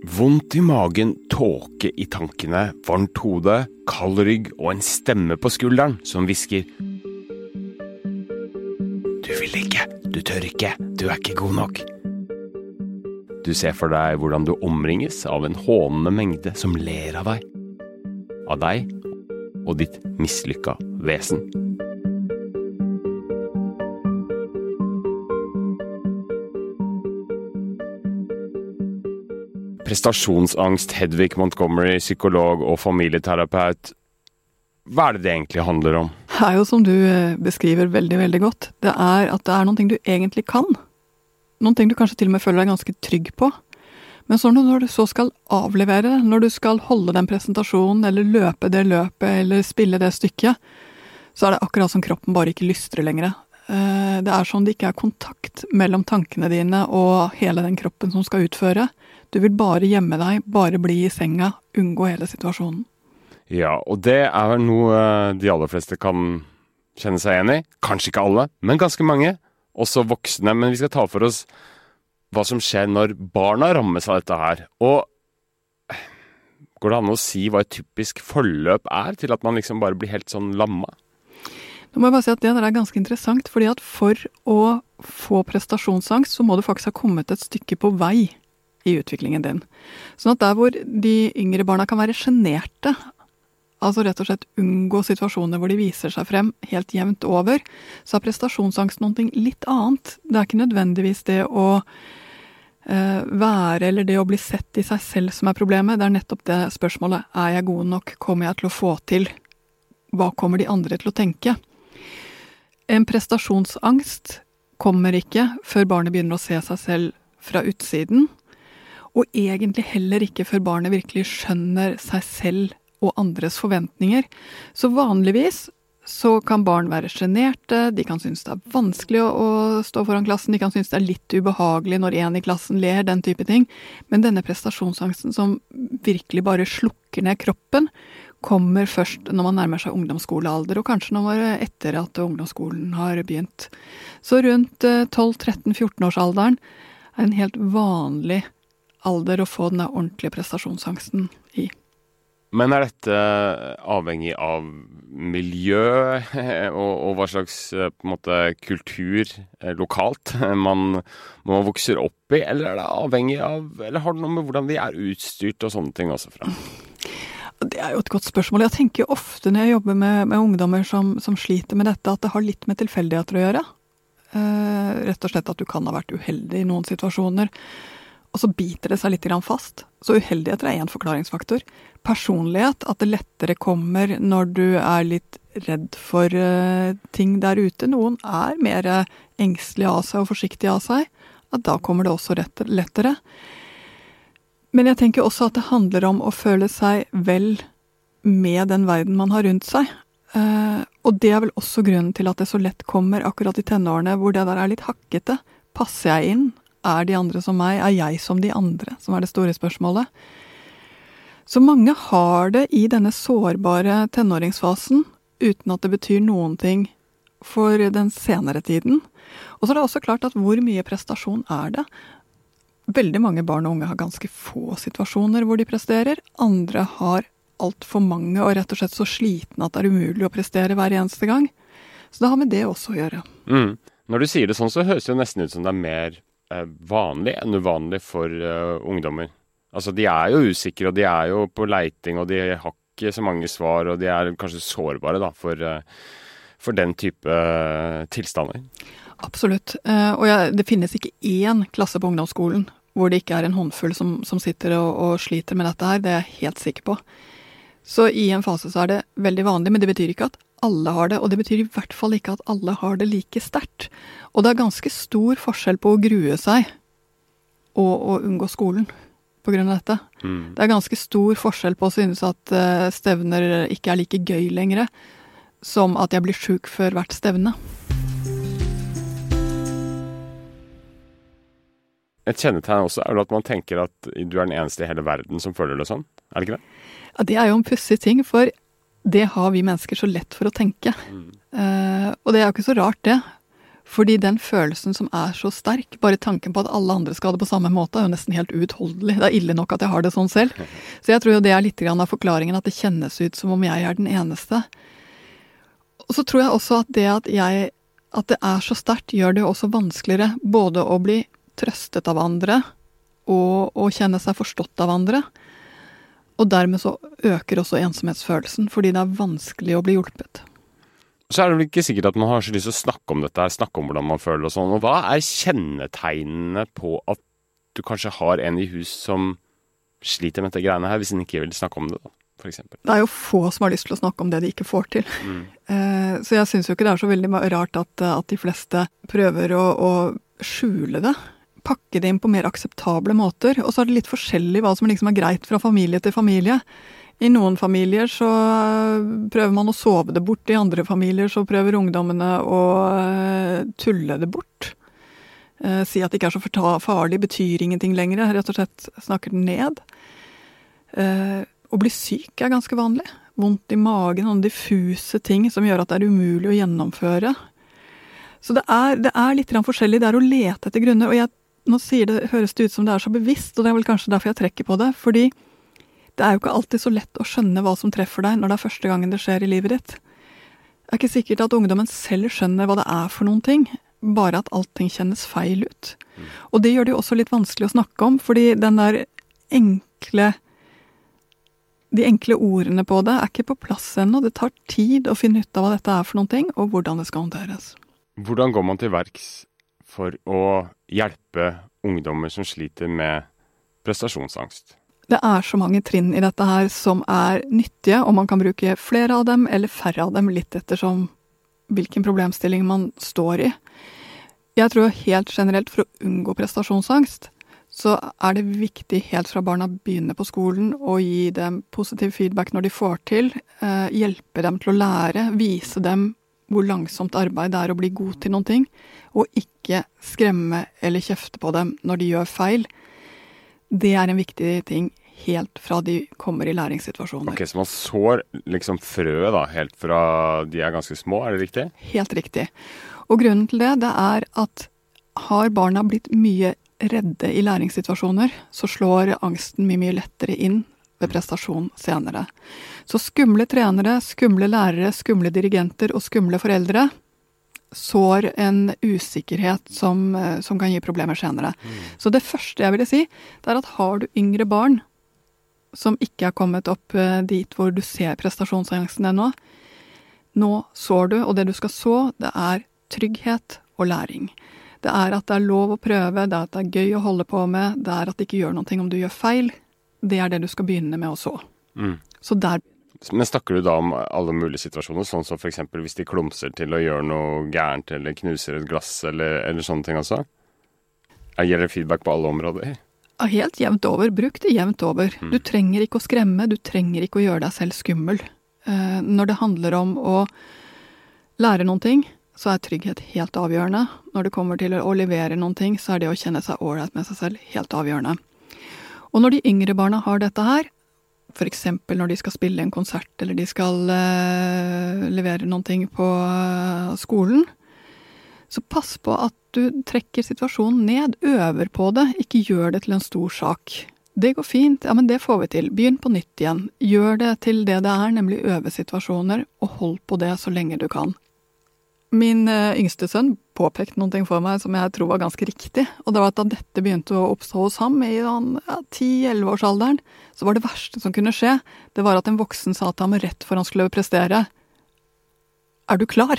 Vondt i magen, tåke i tankene, varmt hode, kald rygg og en stemme på skulderen som hvisker. Du vil ikke, du tør ikke, du er ikke god nok. Du ser for deg hvordan du omringes av en hånende mengde som ler av deg. Av deg og ditt mislykka vesen. Prestasjonsangst, Hedvig Montgomery, psykolog og familieterapeut. Hva er det det egentlig handler om? Det er jo som du eh, beskriver veldig, veldig godt. Det er at det er noen ting du egentlig kan. Noen ting du kanskje til og med føler deg ganske trygg på. Men så når du så skal avlevere det, når du skal holde den presentasjonen, eller løpe det løpet, eller spille det stykket, så er det akkurat som kroppen bare ikke lystrer lenger. Eh, det er som det ikke er kontakt mellom tankene dine og hele den kroppen som skal utføre. Du vil bare gjemme deg, bare bli i senga, unngå hele situasjonen. Ja, og det er vel noe eh, de aller fleste kan kjenne seg igjen i. Kanskje ikke alle, men ganske mange. Også voksne. Men vi skal ta for oss hva som skjer når barna rammes av dette her. Og går det an å si hva et typisk forløp er til at man liksom bare blir helt sånn lamma? Nå må jeg bare si at Det der er ganske interessant, fordi at for å få prestasjonsangst, så må du faktisk ha kommet et stykke på vei i utviklingen din. Sånn at der hvor de yngre barna kan være sjenerte, altså rett og slett unngå situasjoner hvor de viser seg frem helt jevnt over, så er prestasjonsangst noe litt annet. Det er ikke nødvendigvis det å eh, være eller det å bli sett i seg selv som er problemet, det er nettopp det spørsmålet er jeg god nok, kommer jeg til å få til, hva kommer de andre til å tenke? En prestasjonsangst kommer ikke før barnet begynner å se seg selv fra utsiden, og egentlig heller ikke før barnet virkelig skjønner seg selv og andres forventninger. Så vanligvis så kan barn være sjenerte, de kan synes det er vanskelig å, stå foran klassen, de kan synes det er litt ubehagelig når en i klassen ler, den type ting. Men denne prestasjonsangsten som virkelig bare slukker ned kroppen, kommer først når man nærmer seg ungdomsskolealder, og kanskje når etter at ungdomsskolen har begynt. Så rundt 12-13-14-årsalderen eh, er en helt vanlig alder å få den ordentlige prestasjonsangsten i. Men er dette avhengig av miljø og, og hva slags eh, måte, kultur eh, lokalt man, man, vokser opp i, eller er det avhengig av Eller har det noe med hvordan vi er utstyrt og sånne ting også fra? Det er jo et godt spørsmål. Jeg tenker ofte når jeg jobber med, med ungdommer som, som, sliter med dette, at det har litt med tilfeldigheter å gjøre. Eh, rett og slett at du kan ha vært uheldig i noen situasjoner. Og så biter det seg litt fast. Så uheldigheter er én forklaringsfaktor. Personlighet, at det lettere kommer når du er litt redd for uh, ting der ute. Noen er mer engstelige av seg og forsiktige av seg. At da kommer det også lettere. Men jeg tenker også at det handler om å føle seg vel med den verden man har rundt seg. Uh, og det er vel også grunnen til at det så lett kommer akkurat i tenårene, hvor det der er litt hakkete. Passer jeg inn? Er de andre som meg? Er jeg som de andre? Som er det store spørsmålet. Så mange har det i denne sårbare tenåringsfasen uten at det betyr noen ting for den senere tiden. Og så er det også klart at hvor mye prestasjon er det? Veldig mange barn og unge har ganske få situasjoner hvor de presterer. Andre har altfor mange og rett og slett så slitne at det er umulig å prestere hver eneste gang. Så det har med det også å gjøre. Mm. Når du sier det sånn, så høres det jo nesten ut som det er mer vanlig enn uvanlig for uh, ungdommer. Altså, de er jo usikre, og de er jo på leiting, og de har ikke så mange svar, og de er kanskje sårbare da, for, uh, for den type uh, tilstander. Absolutt. og jeg, det finnes ikke én klasse på ungdomsskolen hvor det ikke er en håndfull som, som sitter og, og, sliter med dette her. Det er jeg helt sikker på. Så i en fase så er det veldig vanlig, men det betyr ikke at alle har det, og det betyr i hvert fall ikke at alle har det like sterkt. Og det er ganske stor forskjell på å grue seg og å unngå skolen av dette. Mm. Det er ganske stor forskjell på å synes at uh, stevner ikke er like gøy lenger, som at jeg blir sjuk før hvert stevne. Et kjennetegn også er vel at man tenker at du er den eneste i hele verden som føler det sånn? Er det ikke det? Ja, Det er jo en pussig ting, for det har vi mennesker så lett for å tenke. Mm. Uh, og det er jo ikke så rart, det. Fordi den følelsen som er så sterk, bare tanken på at alle andre skal ha det på samme måte, er jo nesten helt uutholdelig. Det er ille nok at jeg har det sånn selv. Så jeg tror jo det er litt av forklaringen, at det kjennes ut som om jeg er den eneste. Og så tror jeg også at det at, jeg, at det er så sterkt, gjør det jo også vanskeligere både å bli trøstet av andre og å kjenne seg forstått av andre. Og dermed så øker også ensomhetsfølelsen, fordi det er vanskelig å bli hjulpet. Så er det vel ikke sikkert at man har så lyst til å snakke om dette, snakke om hvordan man føler og sånn. Og hva er kjennetegnene på at du kanskje har en i hus som sliter med dette greiene her, hvis en ikke vil snakke om det, da? Det er jo få som har lyst til å snakke om det de ikke får til. Mm. Eh, så jeg syns jo ikke det er så veldig rart at, at de fleste prøver å, å skjule det pakke det inn på mer akseptable måter. Og så er det litt forskjellig hva som liksom er greit fra familie til familie. I noen familier så eh, prøver man å sove det bort, i andre familier så prøver ungdommene å eh, tulle det bort. Eh, si at det ikke er så farlig, betyr ingenting lenger. Rett og slett snakker den ned. Å bli syk er ganske vanlig. Vondt i magen, noen diffuse ting som gjør at det er umulig å gjennomføre. Så det er, det er litt forskjellig. Det er å lete etter grunner. Og jeg, nå det, høres det ut som det er så bevisst, og det er vel kanskje derfor jeg trekker på det. fordi det er jo ikke alltid så lett å skjønne hva som treffer deg når det er første gangen det skjer i livet ditt. Det er ikke sikkert at ungdommen selv skjønner hva det er for noen ting, bare at allting kjennes feil ut. Og det gjør det jo også litt vanskelig å snakke om, fordi den der enkle De enkle ordene på det er ikke på plass ennå. Det tar tid å finne ut av hva dette er for noen ting, og hvordan det skal håndteres. Hvordan går man til verks for å hjelpe ungdommer som sliter med prestasjonsangst? Det er så mange trinn i dette her som er nyttige, og man kan bruke flere av dem eller færre av dem, litt ettersom hvilken problemstilling man står i. Jeg tror helt generelt for å unngå prestasjonsangst, så er det viktig helt fra barna begynner på skolen å gi dem positiv feedback når de får til, eh, hjelpe dem til å lære, vise dem hvor langsomt arbeid det er å bli god til noen ting, og ikke skremme eller kjefte på dem når de gjør feil. Det er en viktig ting helt fra de kommer i læringssituasjoner. Ok, Så man sår liksom frøet da, helt fra de er ganske små, er det riktig? Helt riktig. Og grunnen til det, det er at har barna blitt mye redde i læringssituasjoner, så slår angsten mye, mye lettere inn ved prestasjon senere. Så skumle trenere, skumle lærere, skumle dirigenter og skumle foreldre sår en usikkerhet som, som kan gi problemer senere. Mm. Så det første jeg ville si, det er at har du yngre barn som ikke er kommet opp eh, dit hvor du ser prestasjonsangsten ennå. Nå sår du, og det du skal så, det er trygghet og læring. Det er at det er lov å prøve, det er at det er gøy å holde på med, det er at det ikke gjør noe om du gjør feil. Det er det du skal begynne med å så. Mm. Så der men snakker du da om alle mulige situasjoner, sånn som f.eks. hvis de klumser til å gjøre noe gærent eller knuser et glass eller, eller sånne ting også? Gjelder feedback på alle områder? helt jevnt over. Bruk det jevnt over. Mm. Du trenger ikke å skremme, du trenger ikke å gjøre deg selv skummel. Eh, når det handler om å lære noen ting, så er trygghet helt avgjørende. Når det kommer til å levere noen ting, så er det å kjenne seg ålreit med seg selv helt avgjørende. Og når de yngre barna har dette her, f.eks. når de skal spille en konsert eller de skal uh, levere noen ting på uh, skolen, så pass på at du trekker situasjonen ned, øver på det, ikke gjør det til en stor sak. Det går fint, ja, men det får vi til. Begynn på nytt igjen. Gjør det til det det er, nemlig øvesituasjoner, og hold på det så lenge du kan. Min uh, yngste sønn påpekte noe for meg som jeg tror var ganske riktig. Og det var at da dette begynte å oppstå hos ham i sånn, ja, 10-11-årsalderen, så var det verste som kunne skje, det var at en voksen sa til ham rett før han skulle prestere Er du klar?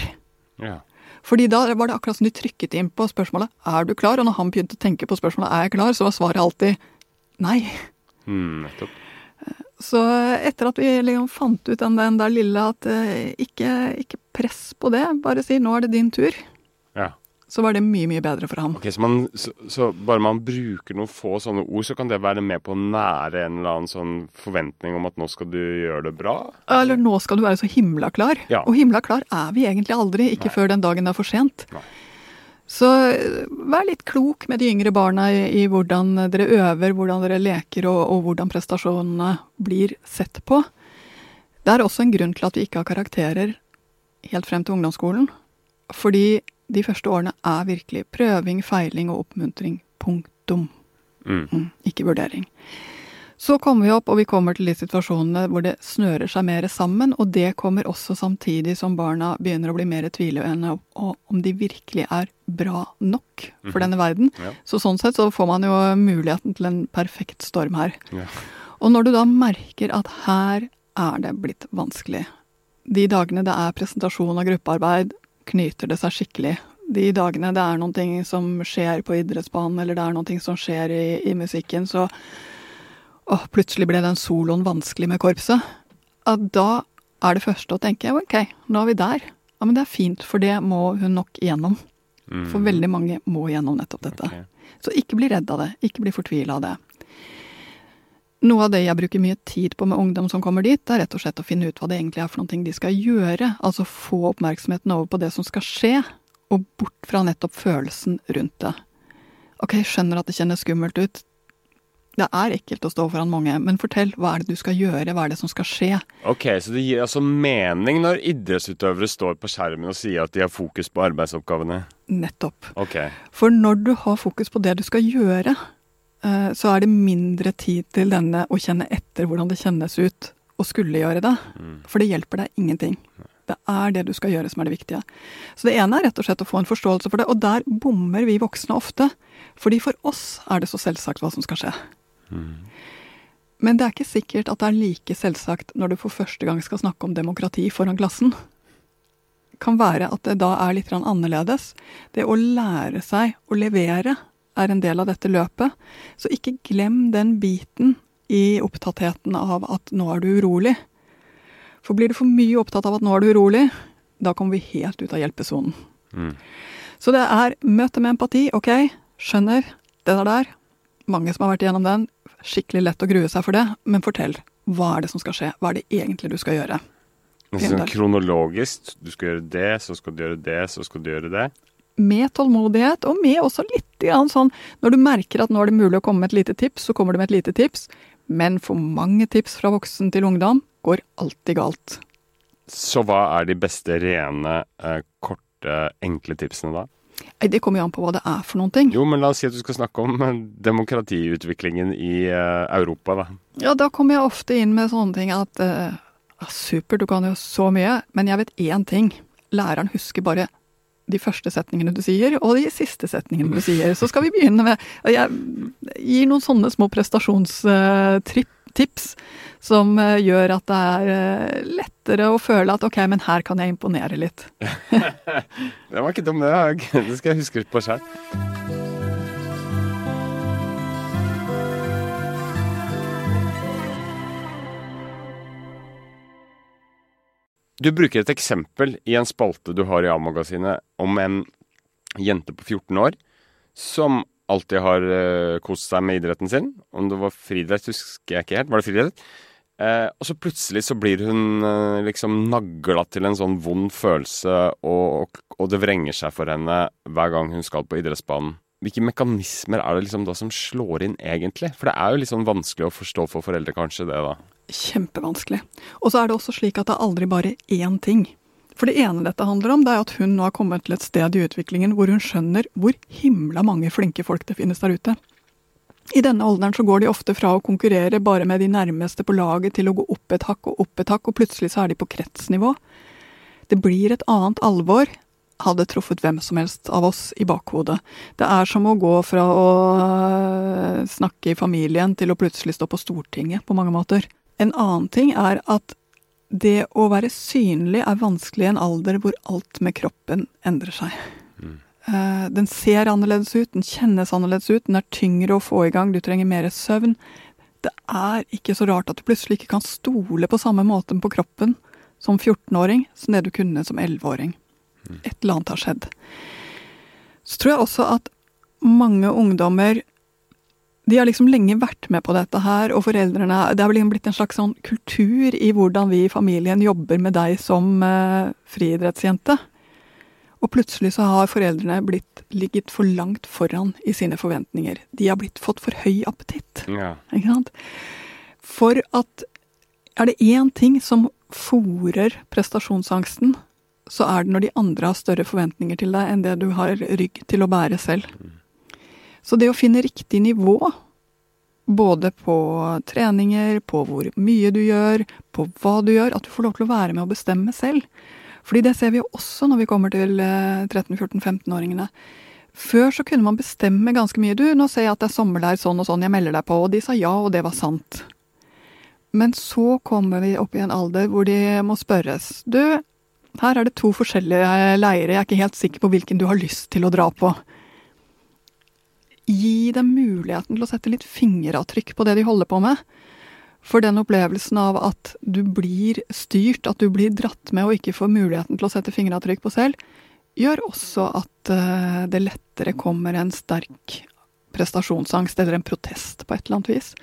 Ja. Fordi da var det akkurat som de trykket inn på spørsmålet 'er du klar?' Og når han begynte å tenke på spørsmålet 'er jeg klar?', så var svaret alltid nei. Mm, så etter at vi liksom fant ut den, den der lille at eh, ikke, ikke, press på det, bare si 'nå er det din tur', så var det mye, mye bedre for ham. Ok, så, man, så, så, bare man bruker noen få sånne ord, så kan det være med på å nære en eller annen sånn forventning om at nå skal du gjøre det bra? Eller nå skal du være så himla klar. Ja. Og himla klar er vi egentlig aldri, ikke Nei. før den dagen det er for sent. Nei. Så vær litt klok med de yngre barna i, i hvordan dere øver, hvordan dere leker og, og hvordan prestasjonene blir sett på. Det er også en grunn til at vi ikke har karakterer helt frem til ungdomsskolen. Fordi de første årene er virkelig prøving, feiling og oppmuntring. Punktum. Mm. Mm, ikke vurdering. Så kommer vi opp, og vi kommer til de situasjonene hvor det snører seg mer sammen, og det kommer også samtidig som barna begynner å bli mer tvilende om de virkelig er bra nok for Mhm. denne verden. Ja. Så sånn sett så får man jo muligheten til en perfekt storm her. Ja. Og når du da merker at her er det blitt vanskelig, de dagene det er presentasjon og gruppearbeid, knyter det seg skikkelig. De dagene det er noen ting som skjer på idrettsbanen, eller det er noen ting som skjer i, i musikken, så åh, plutselig ble den soloen vanskelig med korpset. At da er det første å tenke ok, nå er vi der. Ja, men det er fint, for det må hun nok igjennom. Mm. For veldig mange må gjennom nettopp dette. Okay. Så ikke bli redd av det, ikke bli fortvila av det. Noe av det jeg bruker mye tid på med ungdom som kommer dit, det er rett og slett å finne ut hva det egentlig er for ting de skal gjøre. Altså få oppmerksomheten over på det som skal skje, og bort fra nettopp følelsen rundt det. Ok, skjønner at det kjennes skummelt ut. Det er ekkelt å stå foran mange, men fortell hva er det du skal gjøre, hva er det som skal skje? Ok, Så det gir altså mening når idrettsutøvere står på skjermen og sier at de har fokus på arbeidsoppgavene? Nettopp. Ok. For når du har fokus på det du skal gjøre, så er det mindre tid til denne å kjenne etter hvordan det kjennes ut å skulle gjøre det. Mm. For det hjelper deg ingenting. Det er det du skal gjøre som er det viktige. Så det ene er rett og slett å få en forståelse for det, og der bommer vi voksne ofte. Fordi for oss er det så selvsagt hva som skal skje. Mm. Men det er ikke sikkert at det er like selvsagt når du for første gang skal snakke om demokrati foran klassen. Kan være at det da er litt annerledes. Det å lære seg å levere er en del av dette løpet. Så ikke glem den biten i opptattheten av at nå er du urolig. For blir du for mye opptatt av at nå er du urolig, da kommer vi helt ut av hjelpesonen. Mm. Så det er møte med empati. Ok, skjønner, det der der. Mange som har vært igjennom den. Skikkelig lett å grue seg for det. Men fortell. Hva er det som skal skje? Hva er det egentlig du skal gjøre? Sånn kronologisk. Du skal gjøre det, så skal du gjøre det, så skal du gjøre det. Med tålmodighet, og med også litt grann sånn Når du merker at nå er det mulig å komme med et lite tips, så kommer du med et lite tips. Men for mange tips fra voksen til ungdom går alltid galt. Så hva er de beste rene, eh, korte, enkle tipsene da? Det kommer jo an på hva det er for noen ting. Jo, men la oss si at du skal snakke om eh, demokratiutviklingen i eh, Europa, da. Ja, da kommer jeg ofte inn med sånne ting at uh, supert, du kan jo så mye, men jeg vet én ting. Læreren husker bare de første setningene du sier, og de siste setningene du sier. Så skal vi begynne med Jeg gir noen sånne små prestasjonstips som eh, gjør at det er eh, lettere å føle at ok, men her kan jeg imponere litt. Det var ikke dum, det. Det skal jeg huske på sjøl. Du bruker et eksempel i en spalte du har i A-magasinet om en jente på 14 år som alltid har uh, kost seg med idretten sin. Om det var friidrett, husker jeg ikke helt. Var det friidrett? Eh, og så plutselig så blir hun eh, liksom nagla til en sånn vond følelse, og, og, og det vrenger seg for henne hver gang hun skal på idrettsbanen. Hvilke mekanismer er det liksom da som slår inn egentlig? For det er jo litt sånn vanskelig å forstå for foreldre, kanskje, det da. Kjempevanskelig. Og så er det også slik at det er aldri bare én ting. For det ene dette handler om, det er at hun nå har kommet til et sted i utviklingen hvor hun skjønner hvor himla mange flinke folk det finnes der ute. I denne alderen så går de ofte fra å konkurrere bare med de nærmeste på laget til å gå opp et hakk og opp et hakk, og plutselig så er de på kretsnivå. Det blir et annet alvor. Hadde truffet hvem som helst av oss i bakhodet. Det er som å gå fra å øh, snakke i familien til å plutselig stå på Stortinget, på mange måter. En annen ting er at det å være synlig er vanskelig i en alder hvor alt med kroppen endrer seg. Eh, Den ser annerledes ut, den kjennes annerledes ut, den er tyngre å få i gang, du trenger mer søvn. Det er ikke så rart at du plutselig ikke kan stole på samme måte på kroppen som 14-åring som det du kunne som 11-åring. Et eller annet har skjedd. Så tror jeg også at mange ungdommer de har liksom lenge vært med på dette her, og foreldrene Det har liksom blitt en slags sånn kultur i hvordan vi i familien jobber med deg som eh, friidrettsjente. Og plutselig så har foreldrene blitt ligget for langt foran i sine forventninger. De har blitt fått for høy appetitt. Ja. Ikke sant? For at er det én ting som fòrer prestasjonsangsten, så er det når de andre har større forventninger til deg enn det du har rygg til å bære selv. Så det å finne riktig nivå, både på treninger, på hvor mye du gjør, på hva du gjør, at du får lov til å være med å bestemme selv. Fordi det ser vi jo også når vi kommer til 13-14-15-åringene. Før så kunne man bestemme ganske mye. Du, nå ser jeg at det er sommerleir sånn og sånn, jeg melder deg på. Og de sa ja, og det var sant. Men så kommer vi opp i en alder hvor de må spørres. Du, her er det to forskjellige leirer, jeg er ikke helt sikker på hvilken du har lyst til å dra på. Gi dem muligheten til å sette litt fingeravtrykk på det de holder på med. For den opplevelsen av at du blir styrt, at du blir dratt med og ikke får muligheten til å sette fingeravtrykk på selv, gjør også at eh, det lettere kommer en sterk prestasjonsangst eller en protest på et eller annet vis.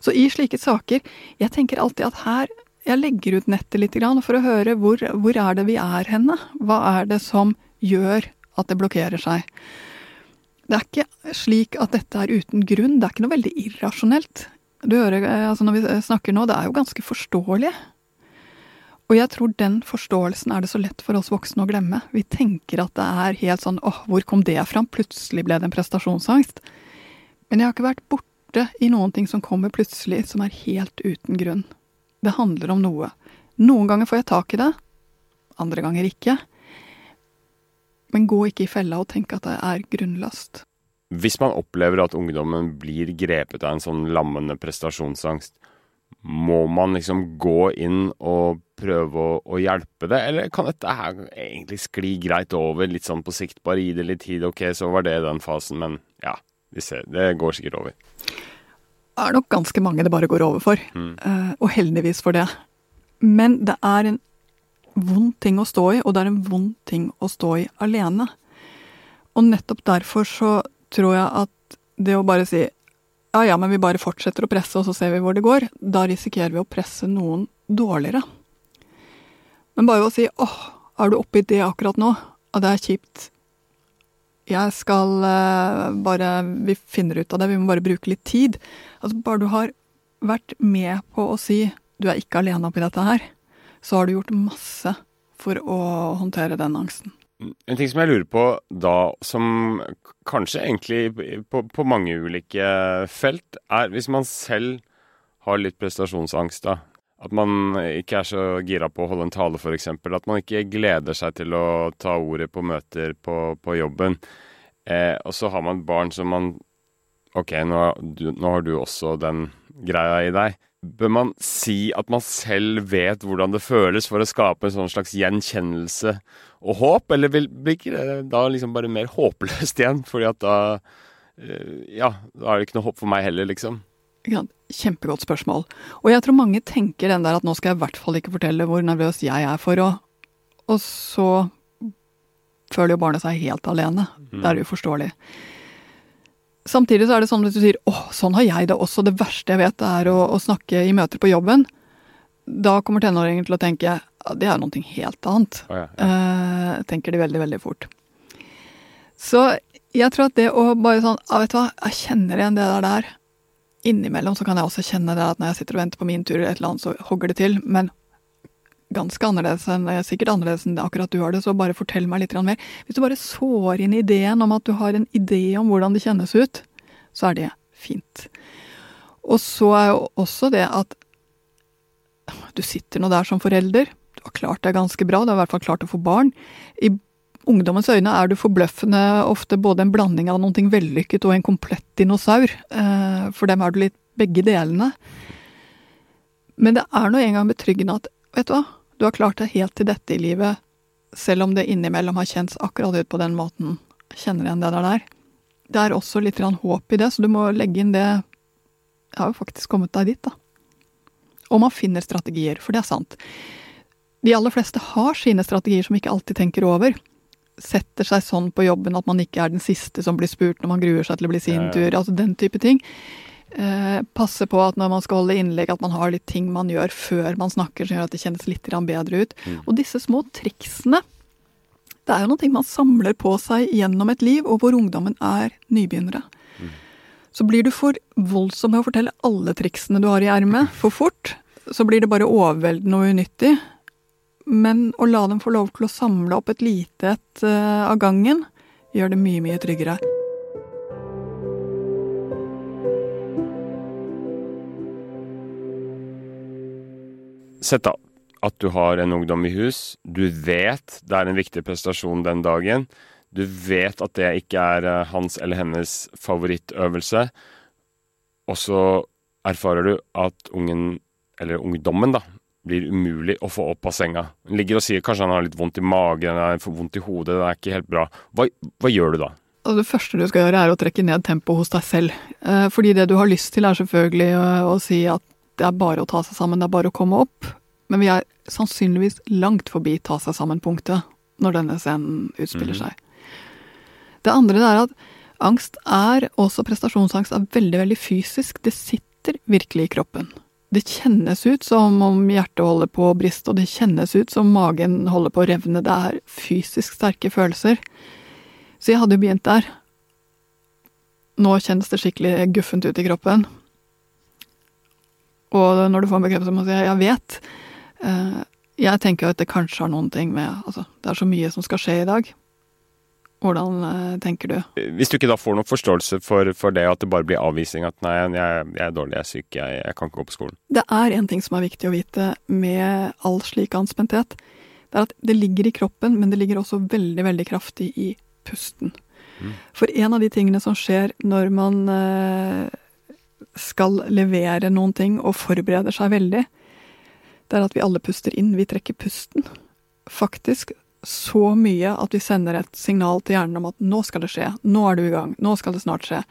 Så i slike saker Jeg tenker alltid at her Jeg legger ut nettet litt for å høre hvor, hvor er det vi er henne? Hva er det som gjør at det blokkerer seg? Det er ikke slik at dette er uten grunn. Det er ikke noe veldig irrasjonelt. Du hører, eh, altså Når vi snakker nå, det er jo ganske forståelig. Og jeg tror den forståelsen er det så lett for oss voksne å glemme. Vi tenker at det er helt sånn åh, hvor kom det fram? Plutselig ble det en prestasjonsangst. Men jeg har ikke vært borte i noen ting som kommer plutselig, som er helt uten grunn. Det handler om noe. Noen ganger får jeg tak i det, andre ganger ikke. Men gå ikke i fella og tenk at det er grunnløst. Hvis man opplever at ungdommen blir grepet av en sånn lammende prestasjonsangst, må man liksom gå inn og prøve å, å, hjelpe det, eller kan dette her egentlig skli greit over, litt sånn på sikt, bare gi det litt tid, ok, så var det den fasen, men ja, ser, det går sikkert over. Det er nok ganske mange det bare går over for, mm. uh, og heldigvis for det. Men det er en vond ting å stå i, og det er en vond ting å stå i alene. Og nettopp derfor så tror jeg at det å bare si ja ja, men vi bare fortsetter å presse, og så ser vi hvor det går, da risikerer vi å presse noen dårligere. Men bare å si åh, er du oppi det akkurat nå? Ja, det er kjipt. Jeg skal uh, bare Vi finner ut av det, vi må bare bruke litt tid. Altså bare du har vært med på å si du er ikke alene oppi dette her, så har du gjort masse for å håndtere den angsten. En ting som jeg lurer på da, som kanskje egentlig på, på mange ulike felt, er hvis man selv har litt prestasjonsangst, da. At man ikke er så gira på å holde en tale, f.eks. At man ikke gleder seg til å ta ordet på møter på, på jobben. Eh, og så har man barn som man Ok, nå, du, nå har du også den greia i deg. Bør man si at man selv vet hvordan det føles, for å skape en sånn slags gjenkjennelse og håp, eller blir ikke det da liksom bare mer håpløst igjen? Fordi at da eh, Ja, da er det ikke noe håp for meg heller, liksom. Kjempegodt spørsmål. Og jeg tror mange tenker den der at nå skal jeg i hvert fall ikke fortelle hvor nervøs jeg er for å Og så føler jo barnet seg helt alene. Mm. Det er uforståelig. Samtidig så er det sånn at du sier åh, sånn har jeg det også. Det verste jeg vet er å, å snakke i møter på jobben. Da kommer tenåringen til å tenke det er noe helt annet. Oh, ja, ja. Uh, tenker de veldig, veldig fort. Så jeg tror at det å bare sånn ah, Vet du hva, jeg kjenner igjen det der der. Innimellom så kan jeg også kjenne det at når jeg sitter og venter på min tur, eller et eller annet, så hogger det til. Men ganske annerledes enn sikkert annerledes enn akkurat du har det, så bare fortell meg litt mer. Hvis du bare sår inn ideen om at du har en idé om hvordan det kjennes ut, så er det fint. Og så er jo også det at du sitter nå der som forelder, du har klart deg ganske bra, du har i hvert fall klart å få barn. I ungdommens øyne er du forbløffende ofte både en blanding av noe vellykket og en komplett dinosaur. Eh, for dem er du litt begge delene. Men det er nå engang betryggende at vet du hva, du har klart deg helt til dette i livet, selv om det innimellom har kjents akkurat ut på den måten. Kjenner igjen det der. der. Det er også litt håp i det, så du må legge inn det Jeg har jo faktisk kommet deg dit, da. Og man finner strategier, for det er sant. De aller fleste har sine strategier som ikke alltid tenker over. Setter seg sånn på jobben at man ikke er den siste som blir spurt når man gruer seg til å bli sin tur. Altså den type ting. Eh, passe på at når man skal holde innlegg, at man har litt ting man gjør før man snakker, som gjør at det kjennes litt bedre ut. Mm. Og disse små triksene, det er jo noe man samler på seg gjennom et liv, og hvor ungdommen er nybegynnere. Mm. Så blir du for voldsom med å fortelle alle triksene du har i ermet, for fort, så blir det bare overveldende og unyttig. men å la dem få lov til å samle opp et lite et uh, av gangen, gjør det mye, mye tryggere. Sett da at du har en ungdom i hus. Du vet det er en viktig prestasjon den dagen. Du vet at det ikke er eh, hans eller hennes favorittøvelse. Og så erfarer du at ungen, eller ungdommen, da, blir umulig å få opp av senga. Han ligger og sier kanskje han har litt vondt i magen, han får vondt i hodet, det er ikke helt bra. Hva, hva gjør du da? Altså det første du skal gjøre, er å trekke ned tempoet hos deg selv. Eh, fordi det du har lyst til, er selvfølgelig å, å si at det er bare å ta seg sammen, det er bare å komme opp. Men vi er sannsynligvis langt forbi ta seg sammen-punktet når denne scenen utspiller mhm. seg. Det andre er at angst er, også prestasjonsangst, er veldig, veldig fysisk. Det sitter virkelig i kroppen. Det kjennes ut som om hjertet holder på å briste, og det kjennes ut som magen holder på å revne. Det er fysisk sterke følelser. Så jeg hadde jo begynt der. Nå kjennes det skikkelig guffent ut i kroppen. Og når du får en bekreftelse på at jeg vet Eh, jeg tenker at det kanskje har noen ting med Altså, det er så mye som skal skje i dag. Hvordan eh, tenker du? Hvis du ikke da får noen forståelse for, for det, at det bare blir avvisning at nei, jeg, jeg er dårlig, jeg er syk, jeg, jeg, kan ikke gå på skolen. Det er en ting som er viktig å vite med all slik anspenthet. Det er at det ligger i kroppen, men det ligger også veldig, veldig kraftig i pusten. Mm. For en av de tingene som skjer når man eh, skal levere noen ting og forbereder seg veldig, det er at vi alle puster inn. Vi trekker pusten. Faktisk så mye at vi sender et signal til hjernen om at nå skal det skje, nå er du i gang, nå skal det snart skje.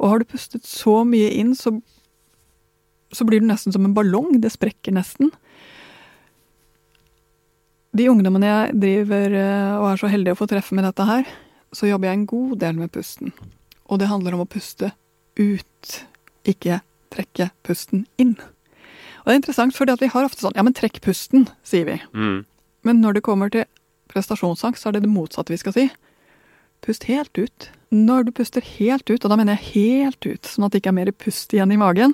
Og har du pustet så mye inn, så, så blir du nesten som en ballong. Det sprekker nesten. De ungdommene jeg driver eh, og er så heldig å få treffe med dette her, så jobber jeg en god del med pusten. Og det handler om å puste ut, ikke trekke pusten inn. Og det er interessant, fordi vi har ofte sånn Ja, men trekk pusten, sier vi. Mm. Men når det kommer til prestasjonsangst, så er det det motsatte vi skal si. Pust helt ut. Når du puster helt ut, og da mener jeg helt ut, sånn at det ikke er mer pust igjen i magen,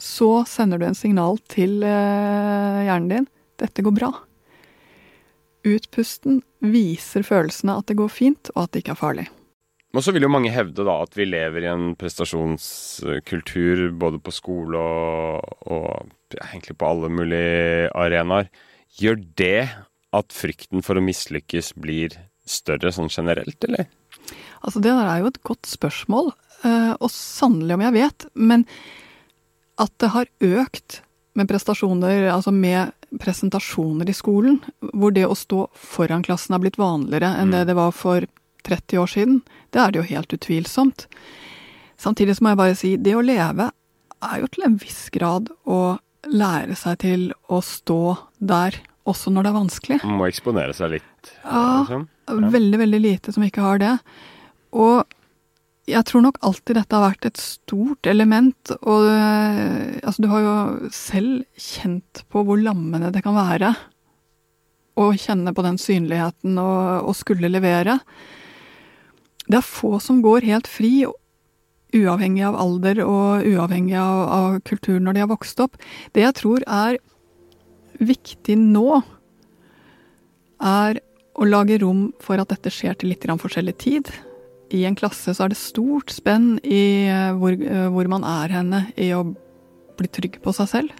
så sender du en signal til eh, hjernen din. Dette går bra. Utpusten viser følelsene at det går fint, og at det ikke er farlig. Og så vil jo mange hevde da at vi lever i en prestasjonskultur både på skole og, og ja, egentlig på alle mulige arenaer. Gjør det at frykten for å mislykkes blir større sånn generelt, eller? Altså Det der er jo et godt spørsmål, eh, og sannelig om jeg vet. Men at det har økt med prestasjoner, altså med presentasjoner i skolen, hvor det å stå foran klassen er blitt vanligere enn mm. det det var for 30 år siden. Det er det jo helt utvilsomt. Samtidig så må jeg bare si, det å leve er jo til en viss grad å lære seg til å stå der, også når det er vanskelig. Man må eksponere seg litt? Ja, sånn. ja, veldig, veldig lite som ikke har det. Og jeg tror nok alltid dette har vært et stort element, og altså, du har jo selv kjent på hvor lammende det kan være å kjenne på den synligheten og, og skulle levere. Det er få som går helt fri, uavhengig av alder og uavhengig av, av kultur når de har vokst opp. Det jeg tror er viktig nå, er å lage rom for at dette skjer til litt forskjellig tid. I en klasse så er det stort spenn i eh, hvor, eh, hvor man er henne i å bli trygg på seg selv.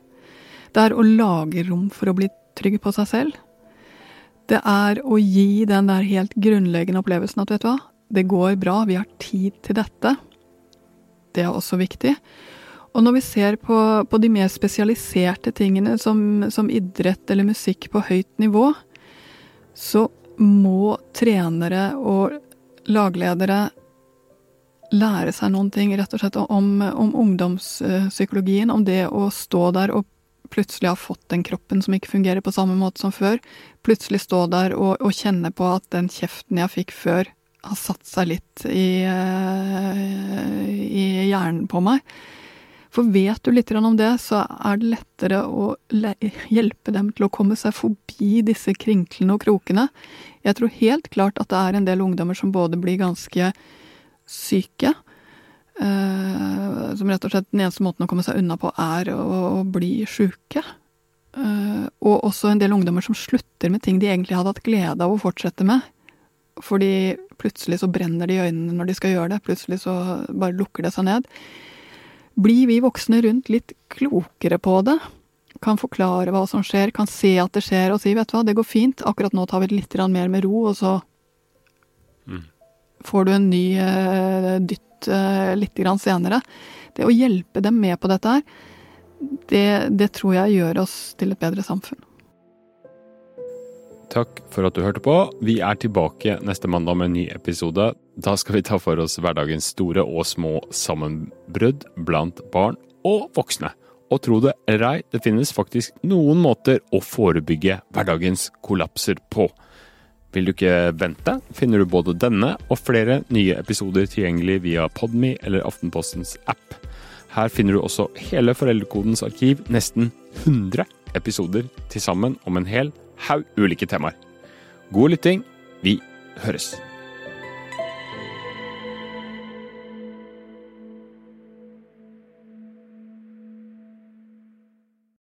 Det er å lage rom for å bli trygg på seg selv. Det er å gi den der helt grunnleggende opplevelsen at vet du hva, det går bra, vi har tid til dette. Det er også viktig. Og når vi ser på, på de mer spesialiserte tingene, som, som, idrett eller musikk på høyt nivå, så må trenere og lagledere lære seg noen ting rett og slett om, om ungdomspsykologien, om det å stå der og plutselig ha fått den kroppen som ikke fungerer på samme måte som før. Plutselig stå der og, og kjenne på at den kjeften jeg fikk før, har satt seg litt i, eh, i hjernen på meg. For vet du litt om det, så er det lettere å hjelpe dem til å komme seg forbi disse krinklene og krokene. Jeg tror helt klart at det er en del ungdommer som både blir ganske syke eh, Som rett og slett den eneste måten å komme seg unna på, er å, bli sjuke. Eh, og også en del ungdommer som slutter med ting de egentlig hadde hatt glede av å fortsette med. Fordi plutselig så brenner de i øynene når de skal gjøre det. Plutselig så bare lukker det seg ned. Blir vi voksne rundt litt klokere på det? Kan forklare hva som skjer, kan se at det skjer og si vet du hva, det går fint, akkurat nå tar vi det litt mer med ro, og så Mm. får du en ny uh, dytt uh, litt grann senere. Det å hjelpe dem med på dette her, det, det tror jeg gjør oss til et bedre samfunn. Takk for at du hørte på. Vi er tilbake neste mandag med en ny episode. Da skal vi ta for oss hverdagens store og små sammenbrudd blant barn og voksne. Og tro det eller ei, det finnes faktisk noen måter å forebygge hverdagens kollapser på. Vil du ikke vente, finner du både denne og flere nye episoder tilgjengelig via Podme eller Aftenpostens app. Her finner du også hele Foreldrekodens arkiv, nesten 100 episoder til sammen om en hel haug ulike temaer. God lytting. Vi høres.